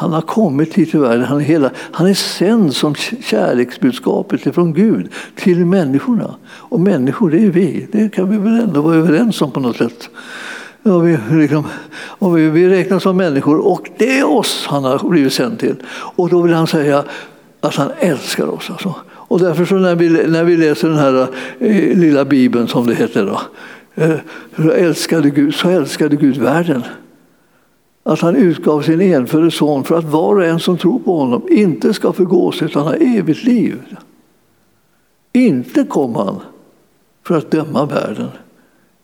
Han har kommit hit till världen. Han är, hela, han är sänd som kärleksbudskapet från Gud till människorna. Och människor, det är vi. Det kan vi väl ändå vara överens om på något sätt. Ja, vi, liksom, och vi, vi räknas som människor och det är oss han har blivit sänd till. Och då vill han säga att han älskar oss. Alltså. Och därför så när vi, när vi läser den här eh, lilla bibeln som det heter då. Eh, älskade Gud, så älskade Gud världen att han utgav sin enfödde son för att var och en som tror på honom inte ska förgås utan ha evigt liv. Inte kom han för att döma världen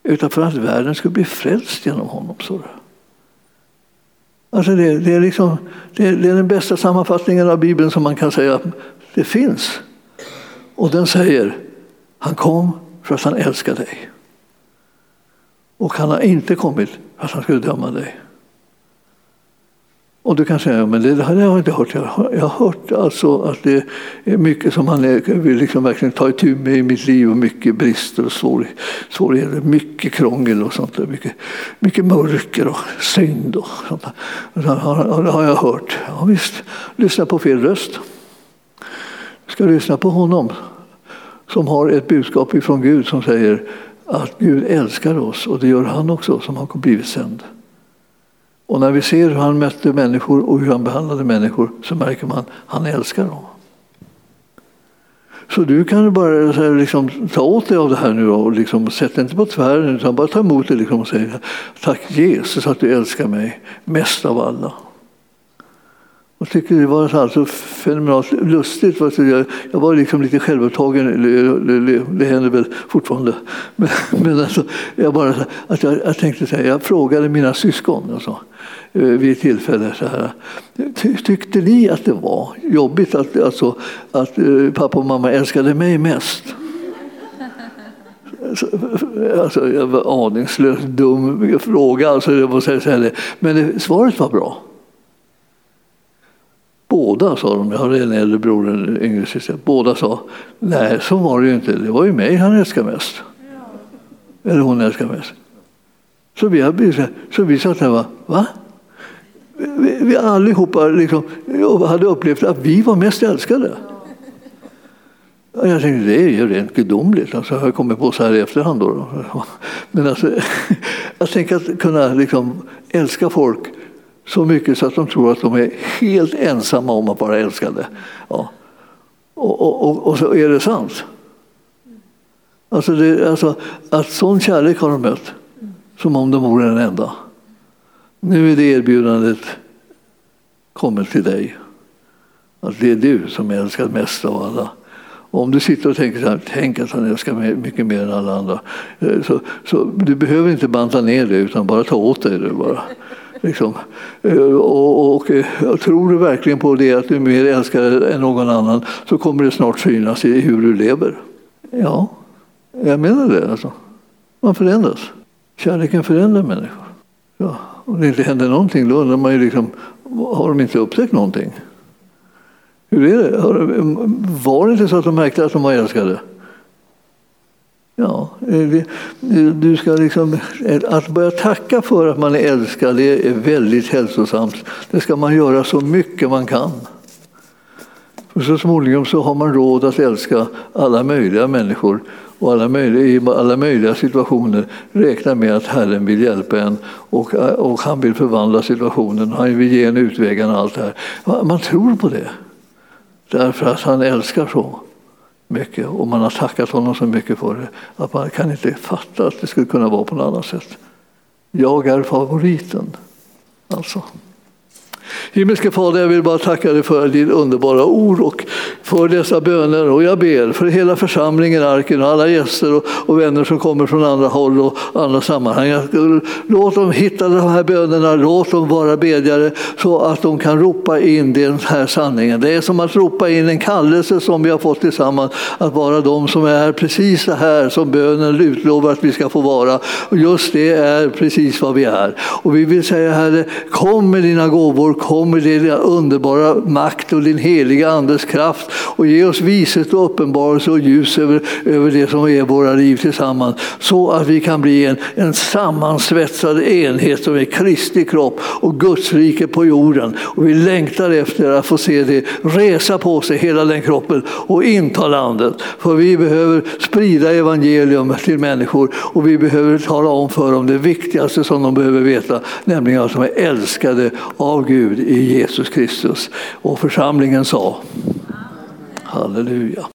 utan för att världen skulle bli frälst genom honom. Så Alltså det, det, är liksom, det, det är den bästa sammanfattningen av Bibeln som man kan säga det finns. Och den säger han kom för att han älskar dig. Och han har inte kommit för att han skulle döma dig. Och du kan säga, men det har jag inte hört. Jag har, jag har hört alltså att det är mycket som han är, eh, vill liksom verkligen ta itu med i mitt liv och mycket brister och svårigheter, mycket krångel och sånt där. Mycket, mycket mörker och synd och sånt där. Det har, har jag hört. Ja, visst, lyssna på fel röst. Du ska lyssna på honom som har ett budskap ifrån Gud som säger att Gud älskar oss och det gör han också som har blivit sänd. Och när vi ser hur han mötte människor och hur han behandlade människor så märker man att han älskar dem. Så du kan bara här, liksom, ta åt dig av det här nu och liksom, sätt inte på tvären utan bara ta emot det liksom, och säga tack Jesus att du älskar mig mest av alla. Jag tycker det var alltså fenomenalt lustigt. Jag var liksom lite självupptagen, det händer väl fortfarande. Men, men alltså, jag, bara, att jag, jag tänkte så här, jag frågade mina syskon alltså, vid ett tillfälle så här. Tyckte ni att det var jobbigt att, alltså, att eh, pappa och mamma älskade mig mest? Alltså, jag var aningslös, dum fråga. Alltså, jag måste säga Men eh, svaret var bra. Båda sa de, jag har en äldre bror en yngre syster. Båda sa, nej så var det ju inte, det var ju mig han älskade mest. Ja. Eller hon älskade mest. Så vi, så vi satt där och va? Vi, vi allihopa liksom, hade upplevt att vi var mest älskade. Jag tänkte, det är ju rent gudomligt. Alltså, jag har kommit på så här i efterhand. Då. Men alltså, jag tänker att kunna liksom älska folk så mycket så att de tror att de är helt ensamma om att vara älskade. Ja. Och, och, och, och så är det sant. Alltså, det, alltså att sån kärlek har de mött, som om de vore den enda. Nu är det erbjudandet kommet till dig. Att det är du som är älskad mest av alla. Och om du sitter och tänker så här, tänk att han älskar mig mycket mer än alla andra. Eh, så, så du behöver inte banta ner det utan bara ta åt dig det. Bara. Liksom. Eh, och, och, och, eh, tror du verkligen på det att du är mer älskad än någon annan så kommer det snart synas i hur du lever. Ja, jag menar det. Alltså. Man förändras. Kärleken förändrar människor. Ja. Om det inte händer någonting då undrar man ju liksom, har de inte upptäckt någonting? Hur är det? Var det inte så att de märkte att de var älskade? Ja, eh, eh, du ska liksom, eh, att börja tacka för att man är älskad det är väldigt hälsosamt. Det ska man göra så mycket man kan. För så småningom så har man råd att älska alla möjliga människor och alla möjliga, i alla möjliga situationer räkna med att Herren vill hjälpa en och, och han vill förvandla situationen. Han vill ge en utväg och allt det här. Man tror på det. Därför att han älskar så mycket och man har tackat honom så mycket för det att man kan inte fatta att det skulle kunna vara på något annat sätt. Jag är favoriten. Alltså. Himmelske Fader, jag vill bara tacka dig för ditt underbara ord och för dessa böner. Och jag ber för hela församlingen, arken och alla gäster och, och vänner som kommer från andra håll och andra sammanhang. Låt dem hitta de här bönerna, låt dem vara bedjare så att de kan ropa in den här sanningen. Det är som att ropa in en kallelse som vi har fått tillsammans, att vara de som är precis så här som bönen utlovar att vi ska få vara. Och just det är precis vad vi är. Och vi vill säga Herre, kom med dina gåvor, kommer din underbara makt och din heliga Andes kraft och ge oss vishet och uppenbarelse och ljus över, över det som är våra liv tillsammans så att vi kan bli en, en sammansvetsad enhet som är Kristi kropp och Guds rike på jorden. Och vi längtar efter att få se det resa på sig, hela den kroppen och inta landet. För vi behöver sprida evangelium till människor och vi behöver tala om för dem det viktigaste som de behöver veta, nämligen att de är älskade av Gud. Gud i Jesus Kristus. Och församlingen sa Halleluja.